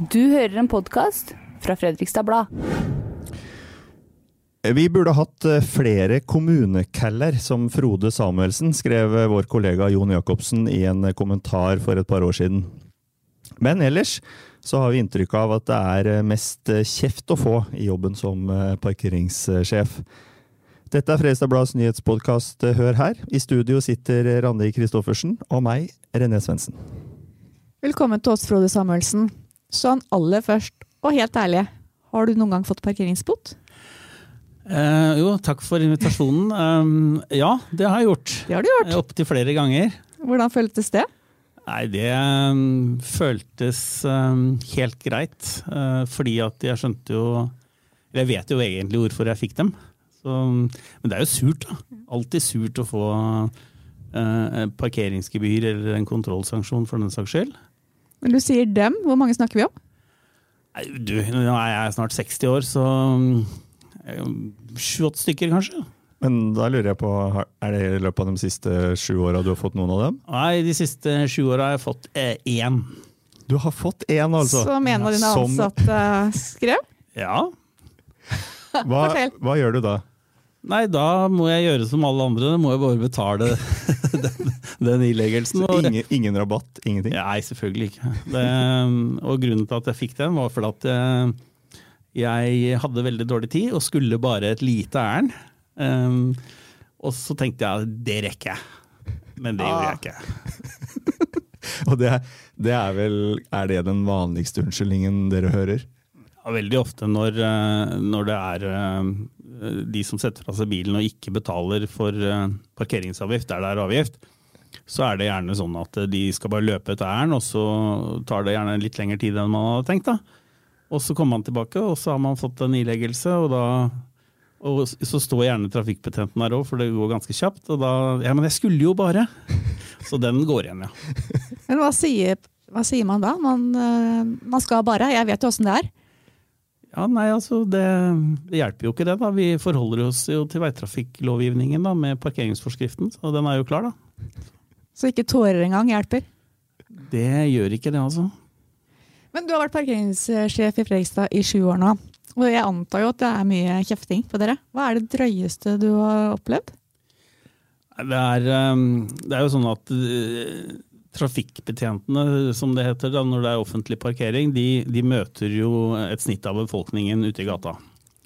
Du hører en podkast fra Fredrikstad Blad. Vi burde hatt eh, flere kommunecaller, som Frode Samuelsen, skrev eh, vår kollega Jon Jacobsen i en eh, kommentar for et par år siden. Men ellers så har vi inntrykk av at det er mest kjeft å få i jobben som parkeringssjef. Dette er Fredrikstad Blads nyhetspodkast Hør her. I studio sitter Randi Christoffersen og meg, René Svendsen. Velkommen til oss, Frode Samuelsen. Sånn aller først, og helt ærlig, har du noen gang fått parkeringsbot? Eh, jo, takk for invitasjonen. Um, ja, det har jeg gjort. Det har du gjort. Opptil flere ganger. Hvordan føltes det? Nei, det um, føltes um, helt greit. Uh, fordi at jeg skjønte jo Jeg vet jo egentlig hvorfor jeg fikk dem. Så, men det er jo surt, da. Alltid surt å få uh, parkeringsgebyr eller en kontrollsanksjon for den saks skyld. Men du sier dem, hvor mange snakker vi om? Nei, du, nå er jeg snart 60 år, så sju-åtte stykker, kanskje. Men da lurer jeg på, er det i løpet av de siste sju åra du har fått noen av dem? Nei, de siste sju åra har jeg fått eh, én. Du har fått én, altså? Som en av dine ansatte skrev? Ja. Hva, hva, gjør du da? Nei, da må jeg gjøre som alle andre. Da må jeg bare betale den, den ileggelsen. Ingen, ingen, rabatt? Ingenting? Nei, selvfølgelig ikke. Det, og grunnen til at jeg fikk den, var fordi at jeg, jeg hadde veldig dårlig tid og skulle bare et lite ærend. Um, og så tenkte jeg det rekker jeg. Men det gjorde jeg ikke. og det, det, er vel Er det den vanligste unnskyldningen dere hører? Ja, veldig ofte når, eh, når, det er eh, de som setter fra seg bilen og ikke betaler for eh, parkeringsavgift der det er avgift, så er det gjerne sånn at de skal bare løpe et ærend, og så tar det gjerne litt lengre tid enn man hadde tenkt. da. Og så kommer man tilbake, og så har man fått en ileggelse, og da og så står gjerne trafikkbetjenten der òg, for det går ganske kjapt. Og da Ja, men jeg skulle jo bare! Så den går igjen, ja. Men hva sier, hva sier man da? Man, eh, man, skal bare. Jeg vet jo åssen det er. Ja, nei, altså det, det, hjelper jo ikke det, da. Vi forholder oss jo til veitrafikklovgivningen da, med parkeringsforskriften, så den er jo klar, da. Så ikke tårer engang hjelper? Det gjør ikke det, altså. Men du har vært parkeringssjef i Fredrikstad i sju år nå. Og jeg antar jo at det er mye kjefting på dere. Hva er det drøyeste du har opplevd? Det er, um, det er jo sånn at uh, trafikkbetjentene, som det heter da, når det er offentlig parkering, de, de, møter jo et snitt av befolkningen ute i gata.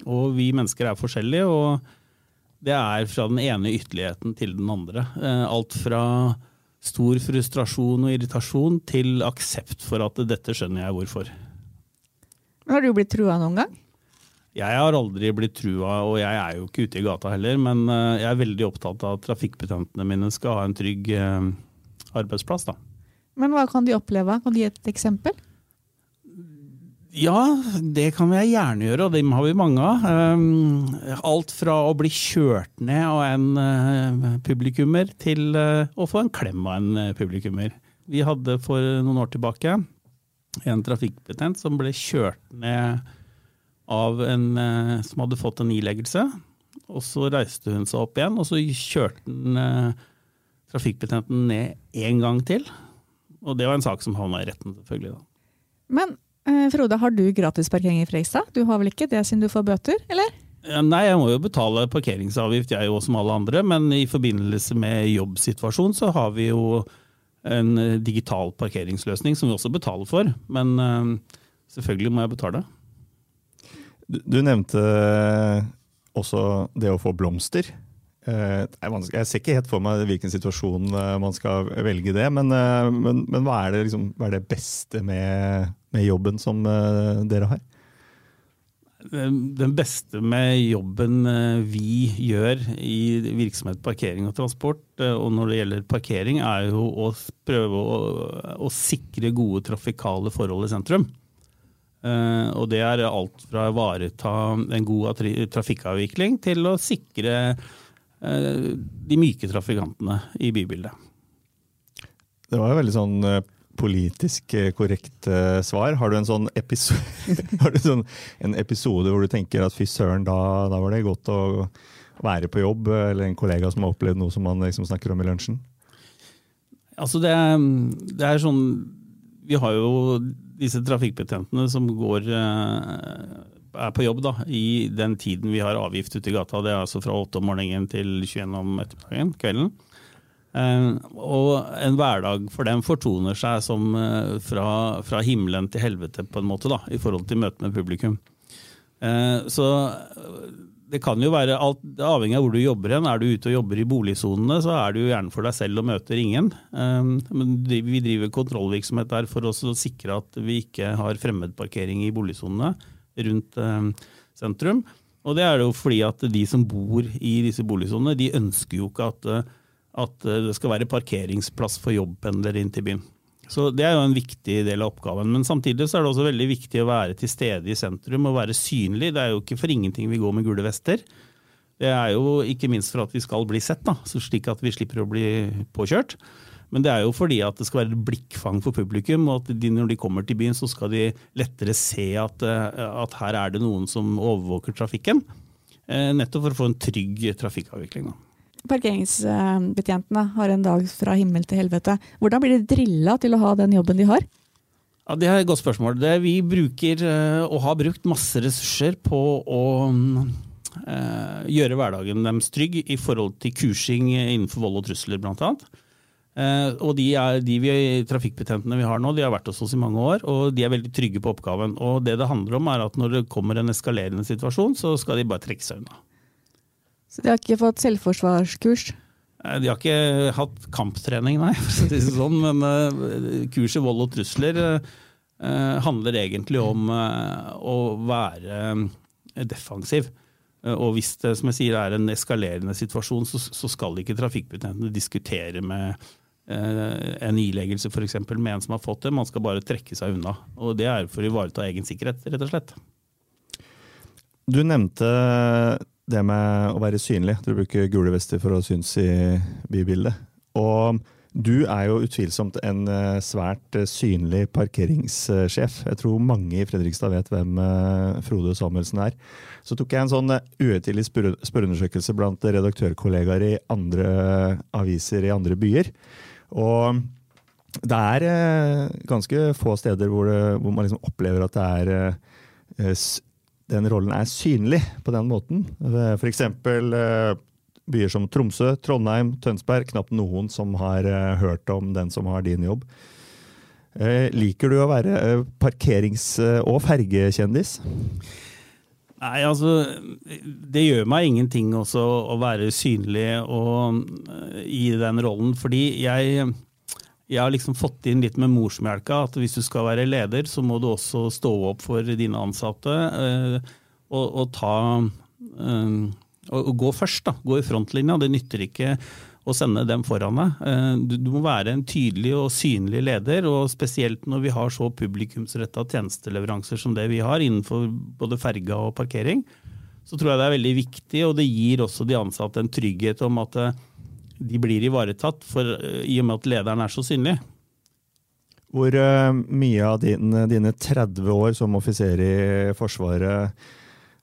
Og vi mennesker er forskjellige, og det er fra den ene ytterligheten til den andre. Uh, alt fra stor frustrasjon og irritasjon til aksept for at dette skjønner jeg hvorfor. Har du blitt trua noen gang? Jeg har aldri blitt trua, og jeg er jo ikke ute i gata heller. Men eh, jeg er veldig opptatt av at trafikkbetjentene mine skal ha en trygg eh, arbeidsplass. Da. Men hva kan de oppleve? Kan du gi et eksempel? Ja, det kan jeg gjerne gjøre, og dem har vi mange av. Ehm, alt fra å bli kjørt ned av en eh, publikummer til eh, å få en klem av en eh, publikummer. Vi hadde for noen år tilbake en trafikkbetjent som ble kjørt ned av en som hadde fått en ileggelse. Og så reiste hun seg opp igjen, og så kjørte den trafikkbetjenten ned en gang til. Og det var en sak som havna i retten, selvfølgelig. da. Men Eh, Frode, har du gratisparkering i Fredrikstad? Du har vel ikke det siden du får bøter, eller? Nei, jeg må jo betale parkeringsavgift, jeg òg som alle andre. Men i forbindelse med jobbsituasjon så har vi jo en eh, digital parkeringsløsning som vi også betaler for. Men selvfølgelig må jeg betale. Du, du nevnte også det å få blomster. Jeg ser ikke helt for meg hvilken situasjon man skal velge det, men, men, men hva, er det, liksom, hva, er det, beste med med jobben som eh, dere har? Den beste med jobben eh, vi gjør i virksomhet parkering og transport, eh, og når det gjelder parkering, er jo å prøve å, å sikre gode trafikale forhold i sentrum. Og det er alt fra å ivareta en god trafikkavvikling til å sikre de myke trafikantene i bybildet. Det var jo veldig sånn politisk eh, korrekt svar. Har du en sånn episode, du sånn, en episode hvor du tenker at fy søren, da, da, var det godt å være på jobb, eller en kollega som har opplevd noe som man liksom snakker om i lunsjen? Altså det, det, er sånn vi har jo disse trafikkbetjentene som går er på jobb da, i den tiden vi har avgift ute i gata. Det er altså fra åtte om morgenen til 21 om ettermiddagen, kvelden. og en hverdag for dem fortoner seg som fra, fra, himmelen til helvete, på en måte, da, i forhold til møtet med publikum. så det kan jo være alt, avhengig av hvor du jobber hen. Er du ute og jobber i boligsonene, så er du jo gjerne for deg selv og møter ingen. Men vi driver kontrollvirksomhet der for å sikre at vi ikke har fremmedparkering i boligsonene rundt um, sentrum. Og det er jo fordi at de som bor i disse boligsonene, de ønsker jo ikke at, at det skal være parkeringsplass for jobbpendlere inn til byen. Så Det er jo en viktig del av oppgaven. Men samtidig så er det også veldig viktig å være til stede i sentrum og være synlig. Det er jo ikke for ingenting vi går med gule vester. Det er jo ikke minst for at vi skal bli sett, da, slik at vi slipper å bli påkjørt. Men det er jo fordi at det skal være blikkfang for publikum, og at de, når de kommer til byen, så skal de lettere se at, eh, at her er det noen som overvåker trafikken. Eh, nettopp for å få en trygg trafikkavvikling. Da parkeringsbetjentene har en dag fra himmel til helvete. Hvordan blir de drilla til å ha den jobben de har? Ja, Det er et godt spørsmål. Det, vi bruker, eh, og har brukt, masse ressurser på å gjøre hverdagen deres trygg i forhold til kursing innenfor vold og trusler, blant Uh, og de, er, de vi, trafikkbetjentene vi har nå, de har vært hos oss i mange år, og de er veldig trygge på oppgaven. Og det det handler om, er at når det kommer en eskalerende situasjon, så skal de bare trekke seg unna. Så de har ikke fått selvforsvarskurs? De har ikke hatt kamptrening, nei, sånn. Men uh, kurset vold og trusler handler egentlig om å være defensiv. Og hvis det som jeg sier, er en eskalerende situasjon, så, så skal ikke trafikkbetjentene diskutere med en ileggelse eksempel med en som har fått det. Man skal bare trekke seg unna. Og Det er for å ivareta egen sikkerhet, rett og slett. Du nevnte det med å være synlig. Du bruker gule vester for å synes i bybildet. Og du er jo utvilsomt en eh, svært eh, synlig parkeringssjef. Jeg tror mange i Fredrikstad vet hvem eh, Frode Samuelsen er. Så tok jeg en sånn uhøytidelig spørreundersøkelse blant redaktørkollegaer i andre aviser i andre byer. Og det er ganske få steder hvor, det, hvor man liksom opplever at er den rollen er synlig på den måten. F.eks. Eh, byer som Tromsø, Trondheim, Tønsberg. Knapt noen som har eh, hørt om den som har din jobb. Eh, liker du å være parkerings- og fergekjendis? Nei, altså Det gjør meg ingenting også å være synlig og, i den rollen, fordi jeg jeg har liksom fått inn litt med morsmelka at hvis du skal være leder, så må du også stå opp for dine ansatte øh, og, og, ta øh, og, og, gå først. da, Gå i frontlinja. Det nytter ikke å sende dem foran deg. Uh, du, du, må være en tydelig og synlig leder, og spesielt når vi har så publikumsretta tjenesteleveranser som det vi har innenfor både ferga og parkering, så tror jeg det er veldig viktig, og det gir også de ansatte en trygghet om at de blir ivaretatt, for, eh, i og med at lederen er så synlig. Hvor mye av din, dine 30 år som offiser i Forsvaret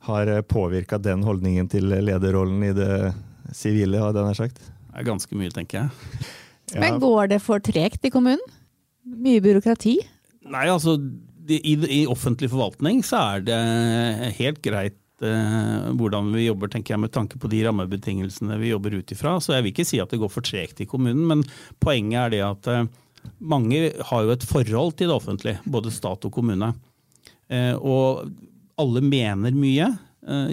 har påvirka den holdningen til lederrollen i det sivile, har den sagt? Er ganske mye, tenker jeg. ja. Men går det for tregt i kommunen? Mye byråkrati? Nei, altså i, i offentlig forvaltning så er det helt greit eh, hvordan vi jobber tenker jeg, med tanke på de rammebetingelsene vi jobber ut ifra. Så jeg vil ikke si at det går for tregt i kommunen, men poenget er det at eh, mange har jo et forhold til det offentlige, både stat og kommune. Eh, og alle mener mye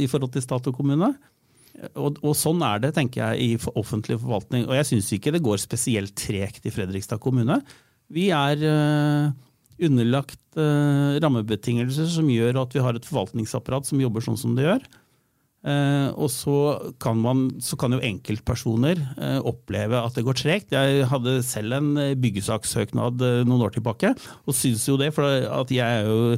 i forhold til stat og kommune. Og, og, sånn er det, tenker jeg, i offentlig forvaltning. Og jeg syns ikke det går spesielt tregt i Fredrikstad kommune. Vi er uh, underlagt uh, rammebetingelser som gjør at vi har et forvaltningsapparat som jobber sånn som det gjør. Eh, og så kan, man, så kan jo enkeltpersoner uh, oppleve at det går tregt. Jeg hadde selv en eh, byggesakssøknad uh, noen år tilbake, og syns jo det, for at jeg er jo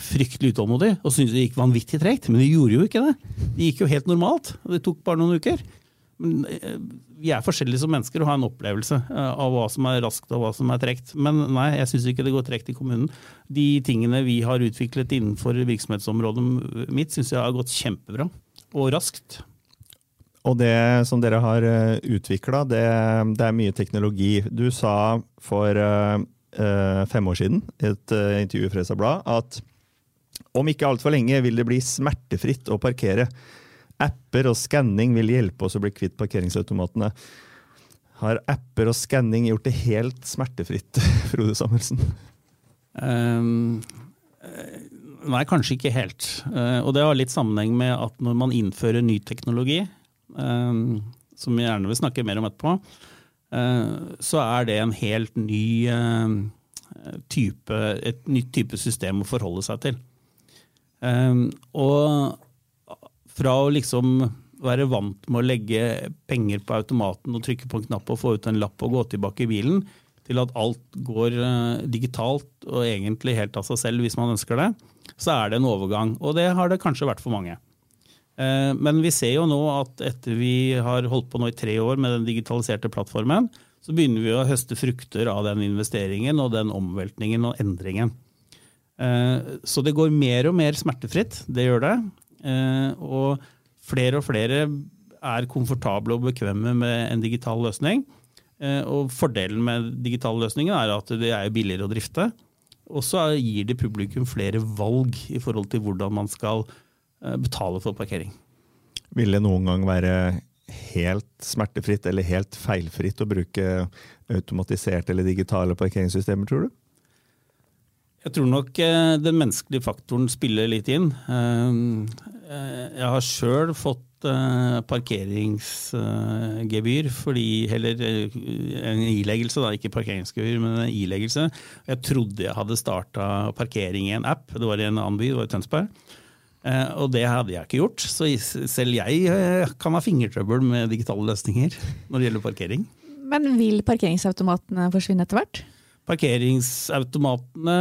fryktelig utålmodig og syns det gikk vanvittig tregt. Men det gjorde jo ikke det. Det gikk jo helt normalt. og Det tok bare noen uker. Eh, vi er forskjellige som mennesker og har en opplevelse eh, av hva som er raskt og hva som er tregt. Men nei, jeg syns ikke det går tregt i kommunen. De tingene vi har utviklet innenfor virksomhetsområdet mitt, syns jeg har gått kjempebra. Og raskt. Og det som dere har eh, utvikla, det, det, er mye teknologi. Du sa for uh, fem år siden i et uh, intervju i Fresa Blad at om ikke altfor lenge vil det bli smertefritt å parkere. Apper og skanning vil hjelpe oss å bli kvitt parkeringsautomatene. Har apper og skanning gjort det helt smertefritt, Frode Samuelsen? Um, eh, nei, kanskje ikke helt. Uh, og det har litt sammenheng med at når man innfører ny teknologi, um, som vi gjerne vil snakke mer om etterpå, uh, så er det en helt ny type, et nytt type system å forholde seg til. Um, og fra å liksom være vant med å legge penger på automaten og trykke på en knapp og få ut en lapp og gå tilbake i bilen, til at alt går uh, digitalt og egentlig helt av seg selv hvis man ønsker det, så er det en overgang. Og det har det kanskje vært for mange. Uh, men vi ser jo nå at etter vi har holdt på nå i tre år med den digitaliserte plattformen, så begynner vi å høste frukter av den investeringen og den omveltningen og endringen. Eh, så det går mer og mer smertefritt, det gjør det. Eh, og flere og flere er komfortable og bekvemme med en digital løsning. Eh, og fordelen med digitale løsninger er at det er billigere å drifte. Og så gir det publikum flere valg i forhold til hvordan man skal betale for parkering. Vil det noen gang være helt smertefritt eller helt feilfritt å bruke automatiserte eller digitale parkeringssystemer, tror du? Jeg tror nok eh, den menneskelige faktoren spiller litt inn. Eh, jeg har sjøl fått eh, parkeringsgebyr, fordi, eller en ileggelse, da, ikke parkeringsgebyr, men en ileggelse. Jeg trodde jeg hadde starta parkering i en app, det var i en annen by, det var i Tønsberg. Og det hadde jeg ikke gjort, så selv jeg kan ha fingertrøbbel med digitale løsninger når det gjelder parkering. Men vil parkeringsautomatene forsvinne etter hvert? Parkeringsautomatene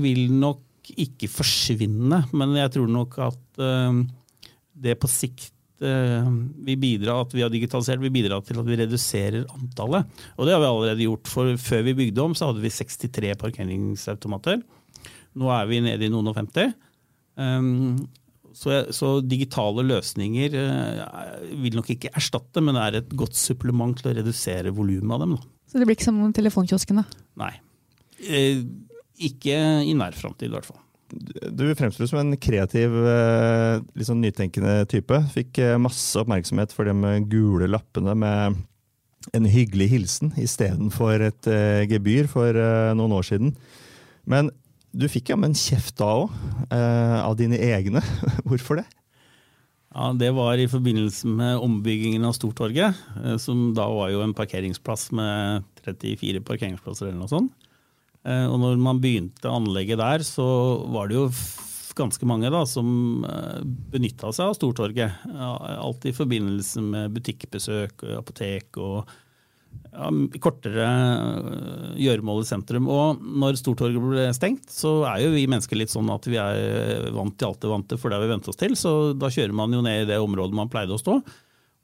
vil nok ikke forsvinne, men jeg tror nok at uh, det på sikt uh, vil bidra at vi har digitalisert, vil bidra til at vi reduserer antallet. Og det har vi allerede gjort. for Før vi bygde om, så hadde vi 63 parkeringsautomater. Nå er vi nede i noen og 50. Um, så, så, digitale løsninger uh, vil nok ikke erstatte, men er et godt supplement til å redusere volumet av dem. Da. Så det blir ikke som telefonkioskene? Nei. Eh, ikke i nær framtid, i hvert fall. Du fremstår som en kreativ, sånn nytenkende type. Fikk eh, masse oppmerksomhet for de gule lappene med en hyggelig hilsen istedenfor et gebyr for noen år siden. Men du fikk jammen kjeft da òg, av dine egne. Hvorfor det? Ja, Det var i forbindelse med ombyggingen av Stortorget, som da var jo en parkeringsplass med 34 parkeringsplasser eller noe sånt. Eh, og når man begynte anlegget der, så var det jo ganske mange da, som eh, benytta seg av Stortorget. Alt i forbindelse med butikkbesøk, apotek og ja, kortere eh, gjøremål i sentrum. Og når Stortorget ble stengt, så er jo vi mennesker litt sånn at vi er vant til alt det vante, for det vi vente oss til. Så da kjører man jo ned i det området man pleide å stå.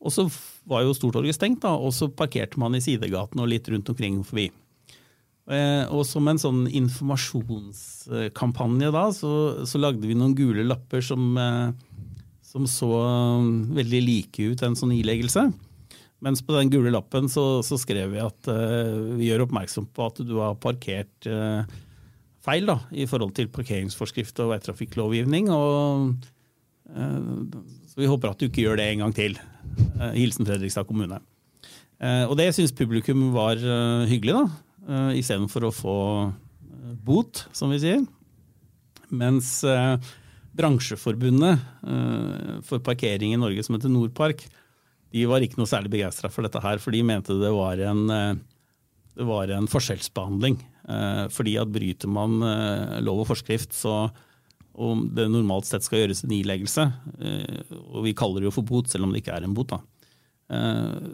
Og så var jo Stortorget stengt, da, og så parkerte man i sidegatene og litt rundt omkring forbi. Eh, og som en sånn informasjonskampanje da, så, så lagde vi noen gule lapper som, eh, som så um, veldig like ut en sånn ileggelse. Mens på den gule lappen så, så skrev vi at uh, vi gjør oppmerksom på at du har parkert uh, feil da, i forhold til parkeringsforskrift og veitrafikklovgivning. Og, uh, så vi håper at du ikke gjør det en gang til. hilsen Fredrikstad kommune. og det syns publikum var hyggelig. da. Uh, istedenfor å få uh, bot, som vi sier. Mens uh, bransjeforbundet uh, for parkering i Norge, som heter Nordpark, de var ikke noe særlig begeistra for dette her, for de mente det var en, det var en forskjellsbehandling. fordi at bryter man lov og forskrift, så om det normalt sett skal gjøres en ileggelse, og vi kaller det jo for bot, selv om det ikke er en bot, da, Eh,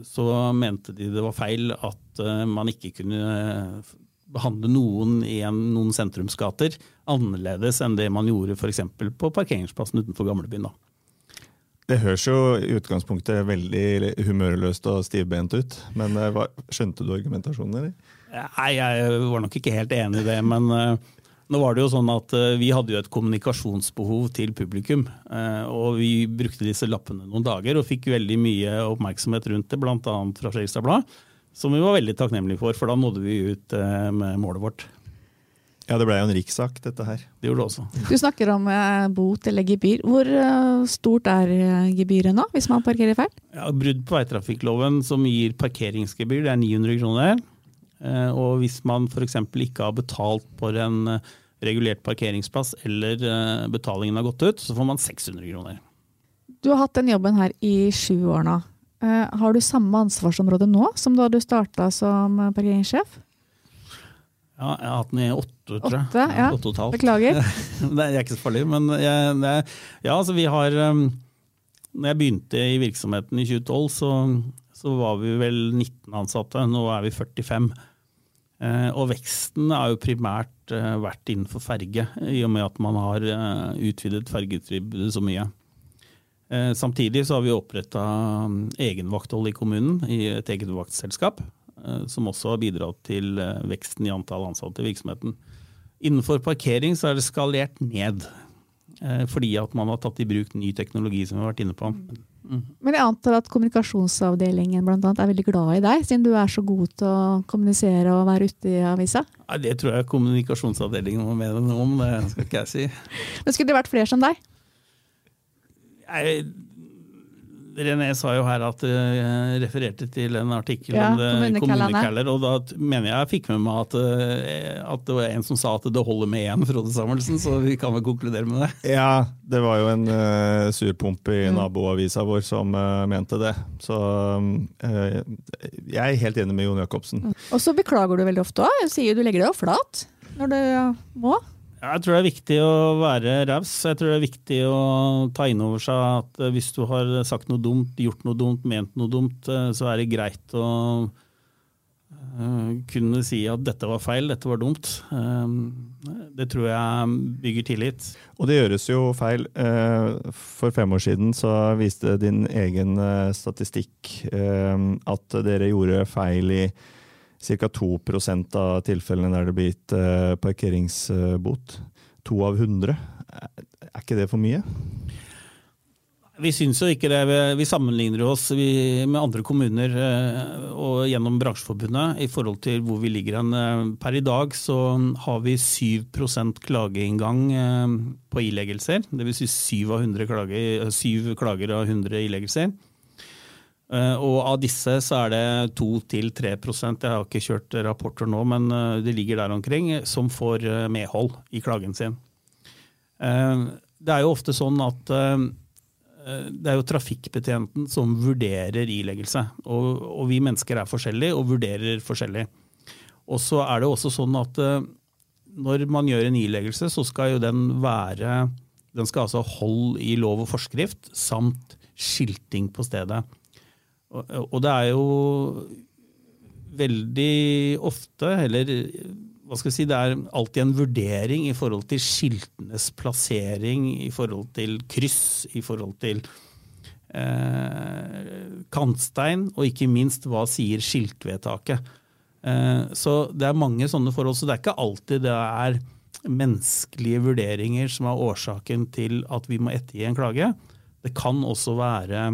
så mente de det var feil at eh, man ikke kunne behandle noen i en, noen sentrumsgater annerledes enn det man gjorde f.eks. på parkeringsplassen utenfor gamlebyen. da. Det høres jo i utgangspunktet veldig humørløst og stivbent ut, men eh, skjønte du argumentasjonen, eller? Nei, jeg var nok ikke helt enig i det, men nå var det jo sånn at eh, Vi hadde jo et kommunikasjonsbehov til publikum. Eh, og Vi brukte disse lappene noen dager og fikk veldig mye oppmerksomhet rundt det, bl.a. fra Skjelstad Blad. Som vi var veldig takknemlige for, for da nådde vi ut eh, med målet vårt. Ja, det ble jo en rikssak, dette her. Det gjorde det også. Du snakker om bot eller gebyr. Hvor stort er gebyret nå, hvis man parkerer feil? Ja, brudd på veitrafikkloven som gir parkeringsgebyr, det er 900 kroner. Eh, og hvis man f.eks. ikke har betalt for en eh, regulert parkeringsplass eller eh, betalingen har gått ut, så får man 600 kroner. Du har hatt den jobben her i sju år nå. Har du samme ansvarsområde nå som da du starta som parkeringssjef? Ja, jeg har hatt den i åtte, tror jeg. Åtte, ja. Åtte og et halvt. Beklager. Det er ikke så farlig, men jeg, det, ja, altså vi har Når jeg begynte i virksomheten i 2012, så, så var vi vel 19 ansatte. Nå er vi 45. Eh, og veksten har jo primært eh, vært innenfor ferge, i og med at man har eh, utvidet fergetilbudet så mye. Samtidig så har vi oppretta egenvakthold i kommunen, i et eget vaktselskap. eh, Som også har bidratt til veksten i antall ansatte i virksomheten. Innenfor parkering så er det skalert ned. Eh, Fordi at man har tatt i bruk ny teknologi, som vi har vært inne på. Men jeg antar at kommunikasjonsavdelingen blant annet, er veldig glad i deg, siden du er så god til å kommunisere og være ute i avisa. Ja, det tror jeg kommunikasjonsavdelingen må mene noe om, det skal ikke jeg si. Men skulle det vært flere som deg? Jeg, René sa jo her at jeg refererte til en artikkel Ja, om det kommunekaller, og da mener jeg jeg fikk med meg at, eh, at det var en som sa at det holder med én, Frode Samuelsen, så vi kan vel konkludere med det. Ja, det var jo en uh, surpomp i naboavisa vår som uh, mente det. Så uh, jeg er helt enig med Jon Jacobsen. Og så beklager du veldig ofte òg. Sier du legger deg jo flat når du må. Jeg tror det er viktig å være raus. Jeg tror det er viktig å ta inn over seg at eh, hvis du har sagt noe dumt, gjort noe dumt, ment noe dumt, eh, så er det greit å eh, kunne si at dette var feil, dette var dumt. Det tror jeg bygger tillit. Og det gjøres jo feil. For fem år siden så viste din egen statistikk at dere gjorde feil i ca. 2 av tilfellene der det blir gitt eh, parkeringsbot. To av 100. Er ikke det for mye? Vi syns jo ikke det. Vi- sammenligner oss med andre kommuner eh, og gjennom bransjeforbundet i forhold til hvor vi ligger hen. Eh, Per i dag så har vi 7 klageinngang på ileggelser. Dvs. Si 7, av 100 klage, 7 klager av 100 ileggelser. Eh, Og av disse så er det 2-3% jeg har ikke kjørt rapporter nå, men eh, det ligger der omkring, som får eh, medhold i klagen sin. Det er jo ofte sånn at det er jo trafikkbetjenten som vurderer ileggelse. Og, og vi mennesker er forskjellige og vurderer forskjellig. Og så er det også sånn at når man gjør en ileggelse, så skal jo den være Den skal altså holde i lov og forskrift samt skilting på stedet. Og, og det er jo veldig ofte, eller hva skal jeg si, det er alltid en vurdering i forhold til skiltenes plassering, i forhold til kryss, i forhold til eh, kantstein, og ikke minst hva sier skiltvedtaket. Eh, så det er mange sånne forhold, så det er ikke alltid det er menneskelige vurderinger som er årsaken til at vi må ettergi en klage. Det kan også være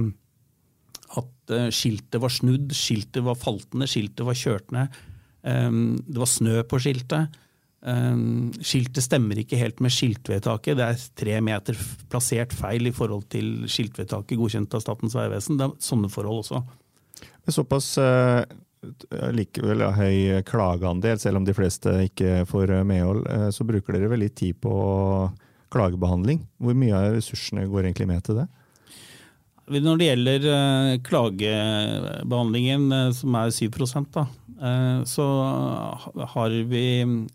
skiltet var snudd, skiltet var falt ned, skiltet var kjørt ned. Um, det var snø på skiltet. Um, skiltet stemmer ikke helt med skiltvedtaket. Det er tre meter plassert feil i forhold til skiltvedtaket godkjent av Statens vegvesen. Det er sånne forhold også. Med såpass eh, likevel ja, høy klageandel, selv om de fleste ikke får eh, medhold, eh, så bruker dere vel litt tid på klagebehandling. Hvor mye av ressursene går egentlig med til det? Når det gjelder eh, klagebehandlingen, eh, som er 7 da, eh, så har vi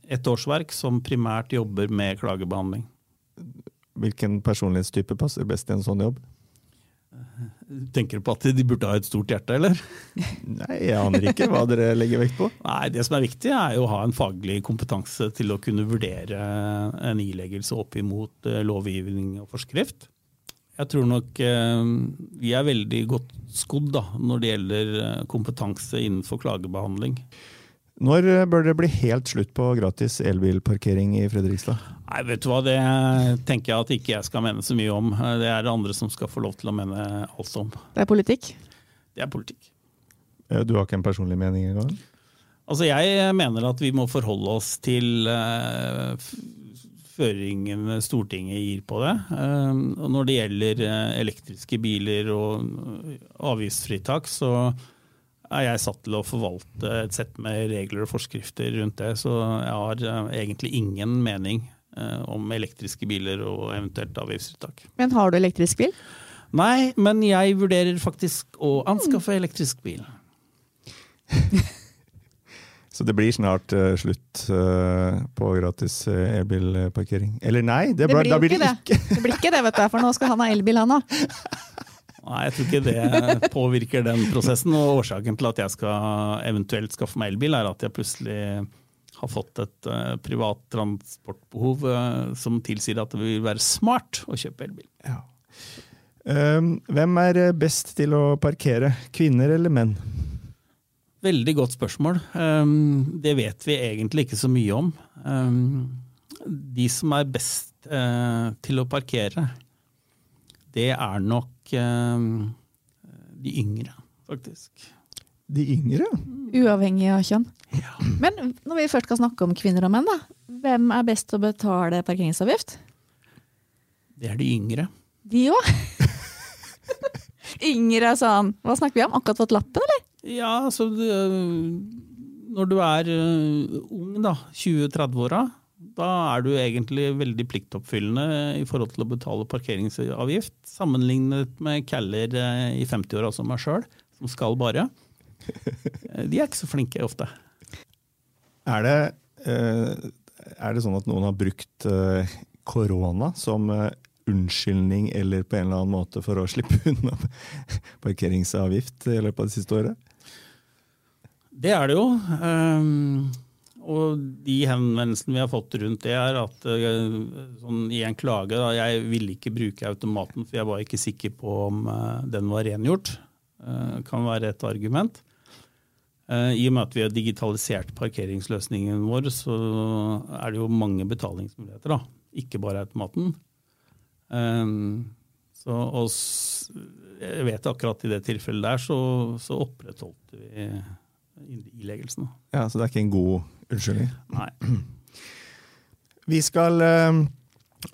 et årsverk som primært jobber med klagebehandling. Hvilken personlighetstype passer best i en sånn jobb? Tenker du på at de burde ha et stort hjerte, eller? Nei, jeg aner ikke hva dere legger vekt på. Nei, Det som er viktig, er jo å ha en faglig kompetanse til å kunne vurdere en ileggelse opp imot lovgivning og forskrift. Jeg tror nok eh, vi er veldig godt skodd da, når det gjelder eh, kompetanse innenfor klagebehandling. Når eh, bør det bli helt slutt på gratis elbilparkering i Fredrikstad? Nei, vet du hva, Det tenker jeg at ikke jeg skal mene så mye om. Det er det andre som skal få lov til å mene alt om. Det er politikk. Det er politikk. Du har ikke en personlig mening engang? Altså Jeg mener at vi må forholde oss til føringene Stortinget gir på det. Uh, og når det gjelder uh, elektriske biler og avgiftsfritak, så er jeg satt til å forvalte et sett med regler og forskrifter rundt det. Så jeg har egentlig ingen mening om elektriske biler og eventuelt avgiftsfritak. Men har du elektrisk bil? Nei, men jeg vurderer faktisk å anskaffe elektrisk bil. Så det blir snart uh, slutt uh, på gratis uh, elbilparkering. Eller nei, det, det blir da blir det ikke. Det. det blir ikke det, vet du, for nå skal han ha elbil, han òg. Nei, jeg tror ikke det påvirker den prosessen. Og årsaken til at jeg skal eventuelt skaffe meg elbil, er at jeg plutselig har fått et uh, privat transportbehov som tilsier at det vil være smart å kjøpe elbil. Ja. Um, hvem er best til å parkere, kvinner eller menn? Veldig godt spørsmål. Um, det vet vi egentlig ikke så mye om. Um, de som er best uh, til å parkere, det er nok um, de yngre, faktisk. De yngre? Uavhengig av kjønn. Ja. Men når vi først skal snakke om kvinner og menn, da. Hvem er best til å betale parkeringsavgift? Det er de yngre. De òg? yngre, sa han. Hva snakker vi om? Akkurat fått lappen, eller? Ja, altså Når du er uh, ung, da, 20-30-åra, da er du egentlig veldig pliktoppfyllende i forhold til å betale parkeringsavgift, sammenlignet med caller uh, i 50-åra som meg sjøl, som skal bare. De er ikke så flinke ofte. Er det, er det sånn at noen har brukt korona som unnskyldning eller på en eller annen måte for å slippe unna parkeringsavgift i løpet av det siste året? Det er det jo. Um, og de henvendelsene vi har fått rundt det, er at uh, sånn, i en klage da, Jeg ville ikke bruke automaten, for jeg var ikke sikker på om uh, den var rengjort. Uh, kan være et argument. I og med at vi har digitalisert parkeringsløsningen vår, så er det jo mange betalingsmuligheter. da. Ikke bare automaten. Um, så, og jeg vet akkurat i det tilfellet der så, så opprettholdt vi ileggelsen. Ja, Så det er ikke en god unnskyldning? Nei. Vi skal uh,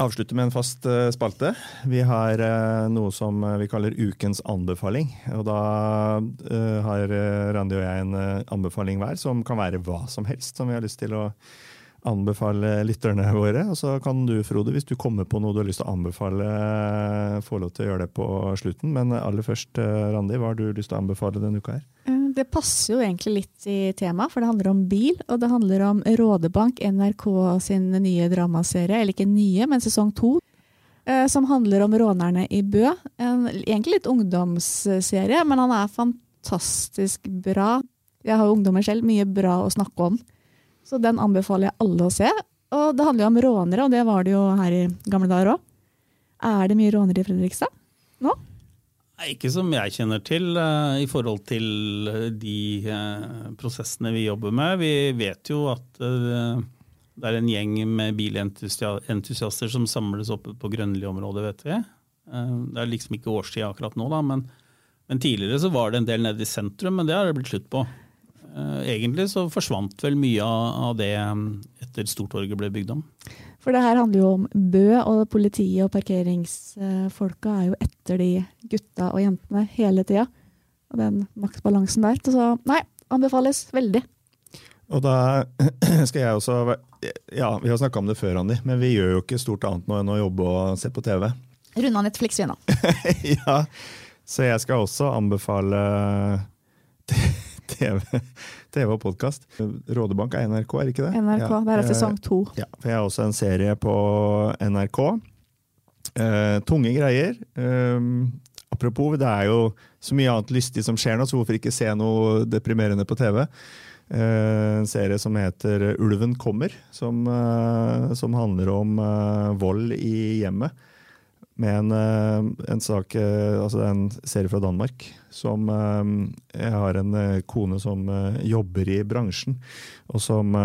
avslutte med en fast uh, spalte. Vi har uh, noe som vi kaller ukens anbefaling. Og da har Randi og jeg en anbefaling hver, som kan være hva som helst som vi har lyst til å anbefale lytterne våre. Og så kan du, Frode, hvis du kommer på noe du har lyst til å anbefale, få lov til å gjøre det på slutten. Men aller først, Randi, hva har du lyst til å anbefale denne uka her? Det passer jo egentlig litt i temaet, for det handler om bil, og det handler om Rådebank, NRK sin nye dramaserie, eller ikke nye, men sesong to. Eh, som handler om rånerne i Bø. En egentlig litt ungdomsserie, men han er fantastisk bra. Jeg har jo ungdommer selv, mye bra å snakke om. Så den anbefaler jeg alle å se. Og det handler jo om rånere, og det var det jo her i gamle dager òg. Er det mye rånere i Fredrikstad? Ikke som jeg kjenner til uh, i forhold til eh, de uh, prosessene vi jobber med. Vi vet jo at det er en gjeng med bilentusiaster som samles oppe på Grønli-området, vet vi. det er liksom ikke årstid akkurat nå, da, men, men, tidligere så var det en del nede i sentrum, men det har det blitt slutt på. egentlig så forsvant vel mye av det etter Stortorget ble bygd om. For det her handler jo om Bø, og politiet og parkeringsfolka er jo etter de gutta og jentene hele tida. Og den maktbalansen der. Så nei, anbefales veldig. Og da skal jeg også Ja, vi har snakka om det før, Andi, men vi gjør jo ikke stort annet nå enn å jobbe og se på TV. Runda Netflix, vi nå. ja, så jeg skal også anbefale TV, TV og podkast. Rådebank er NRK, er ikke det? NRK, ja. det er sesong to. Ja, for jeg har også en serie på NRK. Eh, tunge greier. Eh, apropos, det er jo så mye annet lystig som skjer nå, så hvorfor ikke se noe deprimerende på TV? Eh, en serie som heter Ulven kommer, som, uh, som handler om vold i hjemmet med en, eh, en, sak eh, Altså det er en serie fra Danmark som eh, Jeg har en kone som jobber i bransjen, og som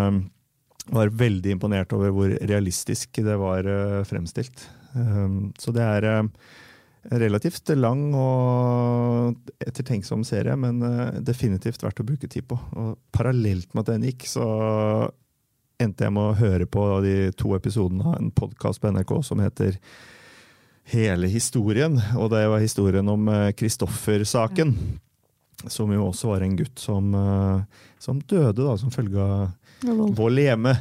var veldig imponert over hvor realistisk det var fremstilt. Så det er relativt lang og ettertenksom serie, men definitivt verdt å bruke tid på. Og parallelt med at den gikk, så endte jeg med å høre på de to episodene av en podkast på NRK som heter Hele historien. Og det var historien om Kristoffer-saken. Som jo også var en gutt som, eh, som døde da, som følge av vold hjemme.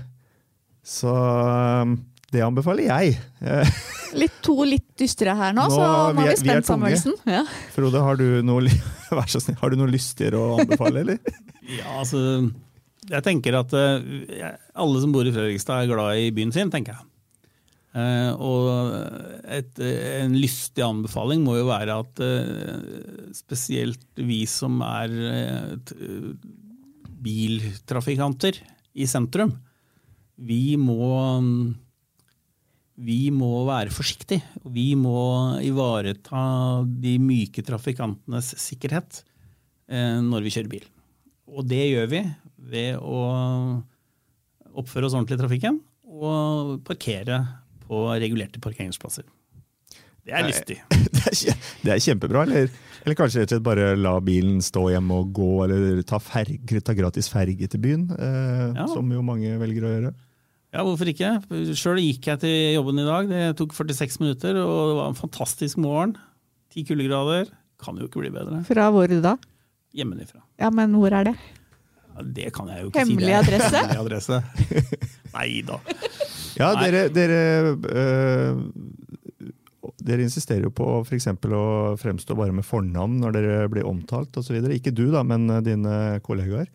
Så eh, det anbefaler jeg. Litt to litt dystre her nå, Nå, så nå er- vi vi spent Samuelsen. Ja. Frode, har du noe, vær så snill, har du noe lystigere å anbefale, eller? Ja, altså, jeg tenker at eh, alle som bor i Fredrikstad er glad i byen sin, tenker jeg. Eh, og et, en lystig anbefaling må jo være at eh, spesielt vi som er eh, biltrafikanter i sentrum, vi må vi må være forsiktige. Vi må ivareta de myke trafikantenes sikkerhet når vi kjører bil. Og det gjør vi ved å oppføre oss ordentlig i trafikken og parkere på regulerte parkeringsplasser. Det er lystig. Det er, er kjempebra, eller, eller kanskje rett og slett bare la bilen stå hjemme og gå, eller ta, ferge, ta gratis ferge til byen, eh, Ja. som jo mange velger å gjøre. Ja, hvorfor ikke? Sjøl gikk jeg til jobben i dag. Det tok 46 minutter, og det var en fantastisk morgen. Ti kuldegrader. Kan jo ikke bli bedre. Fra hvor da? Hjemmefra. Ja, men hvor er det? Ja, det kan jeg jo ikke Hemmelig si. Er adresse? Hemmelig adresse. Nei da. Ja, dere, dere, øh, dere insisterer jo på eksempel å fremstå bare med fornavn når dere blir omtalt osv. Ikke du, da, men øh, dine kollegaer.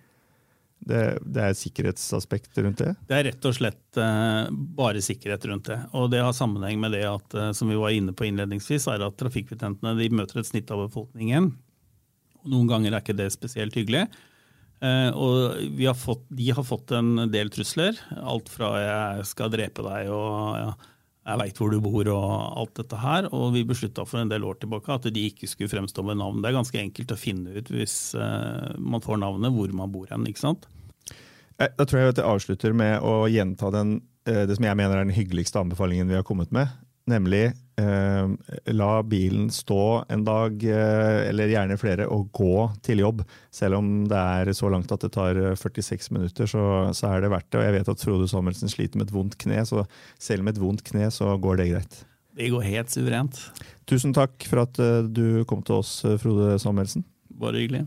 Det, det er et sikkerhetsaspekt rundt det. Det er rett og slett eh, bare sikkerhet rundt det. Og det har sammenheng med det at, eh, som vi var inne på innledningsvis, er at trafikkbetjentene møter et snitt av befolkningen. Og noen ganger er ikke det spesielt hyggelig. Eh, og har fått, de har fått en del trusler. Alt fra 'jeg skal drepe deg' og 'jeg veit hvor du bor' og alt dette her. Og vi beslutta for en del år tilbake at de ikke skulle fremstå med navn. Det er ganske enkelt å finne ut hvis eh, man får navnet, hvor man bor hen. ikke sant? Eh, Da tror jeg at jeg avslutter med å gjenta den, det som jeg mener er den hyggeligste anbefalingen vi har kommet med. Nemlig la bilen stå en dag, eh, eller gjerne flere, og gå til jobb. Selv om det er så langt at det tar eh, 46 minutter, så, så er det verdt det. Og jeg vet at Frode Samuelsen sliter med et vondt kne, så selv med et vondt kne så går det greit. Det går helt suverent. Tusen takk for at eh, du kom til oss, eh, Frode Samuelsen. Bare hyggelig.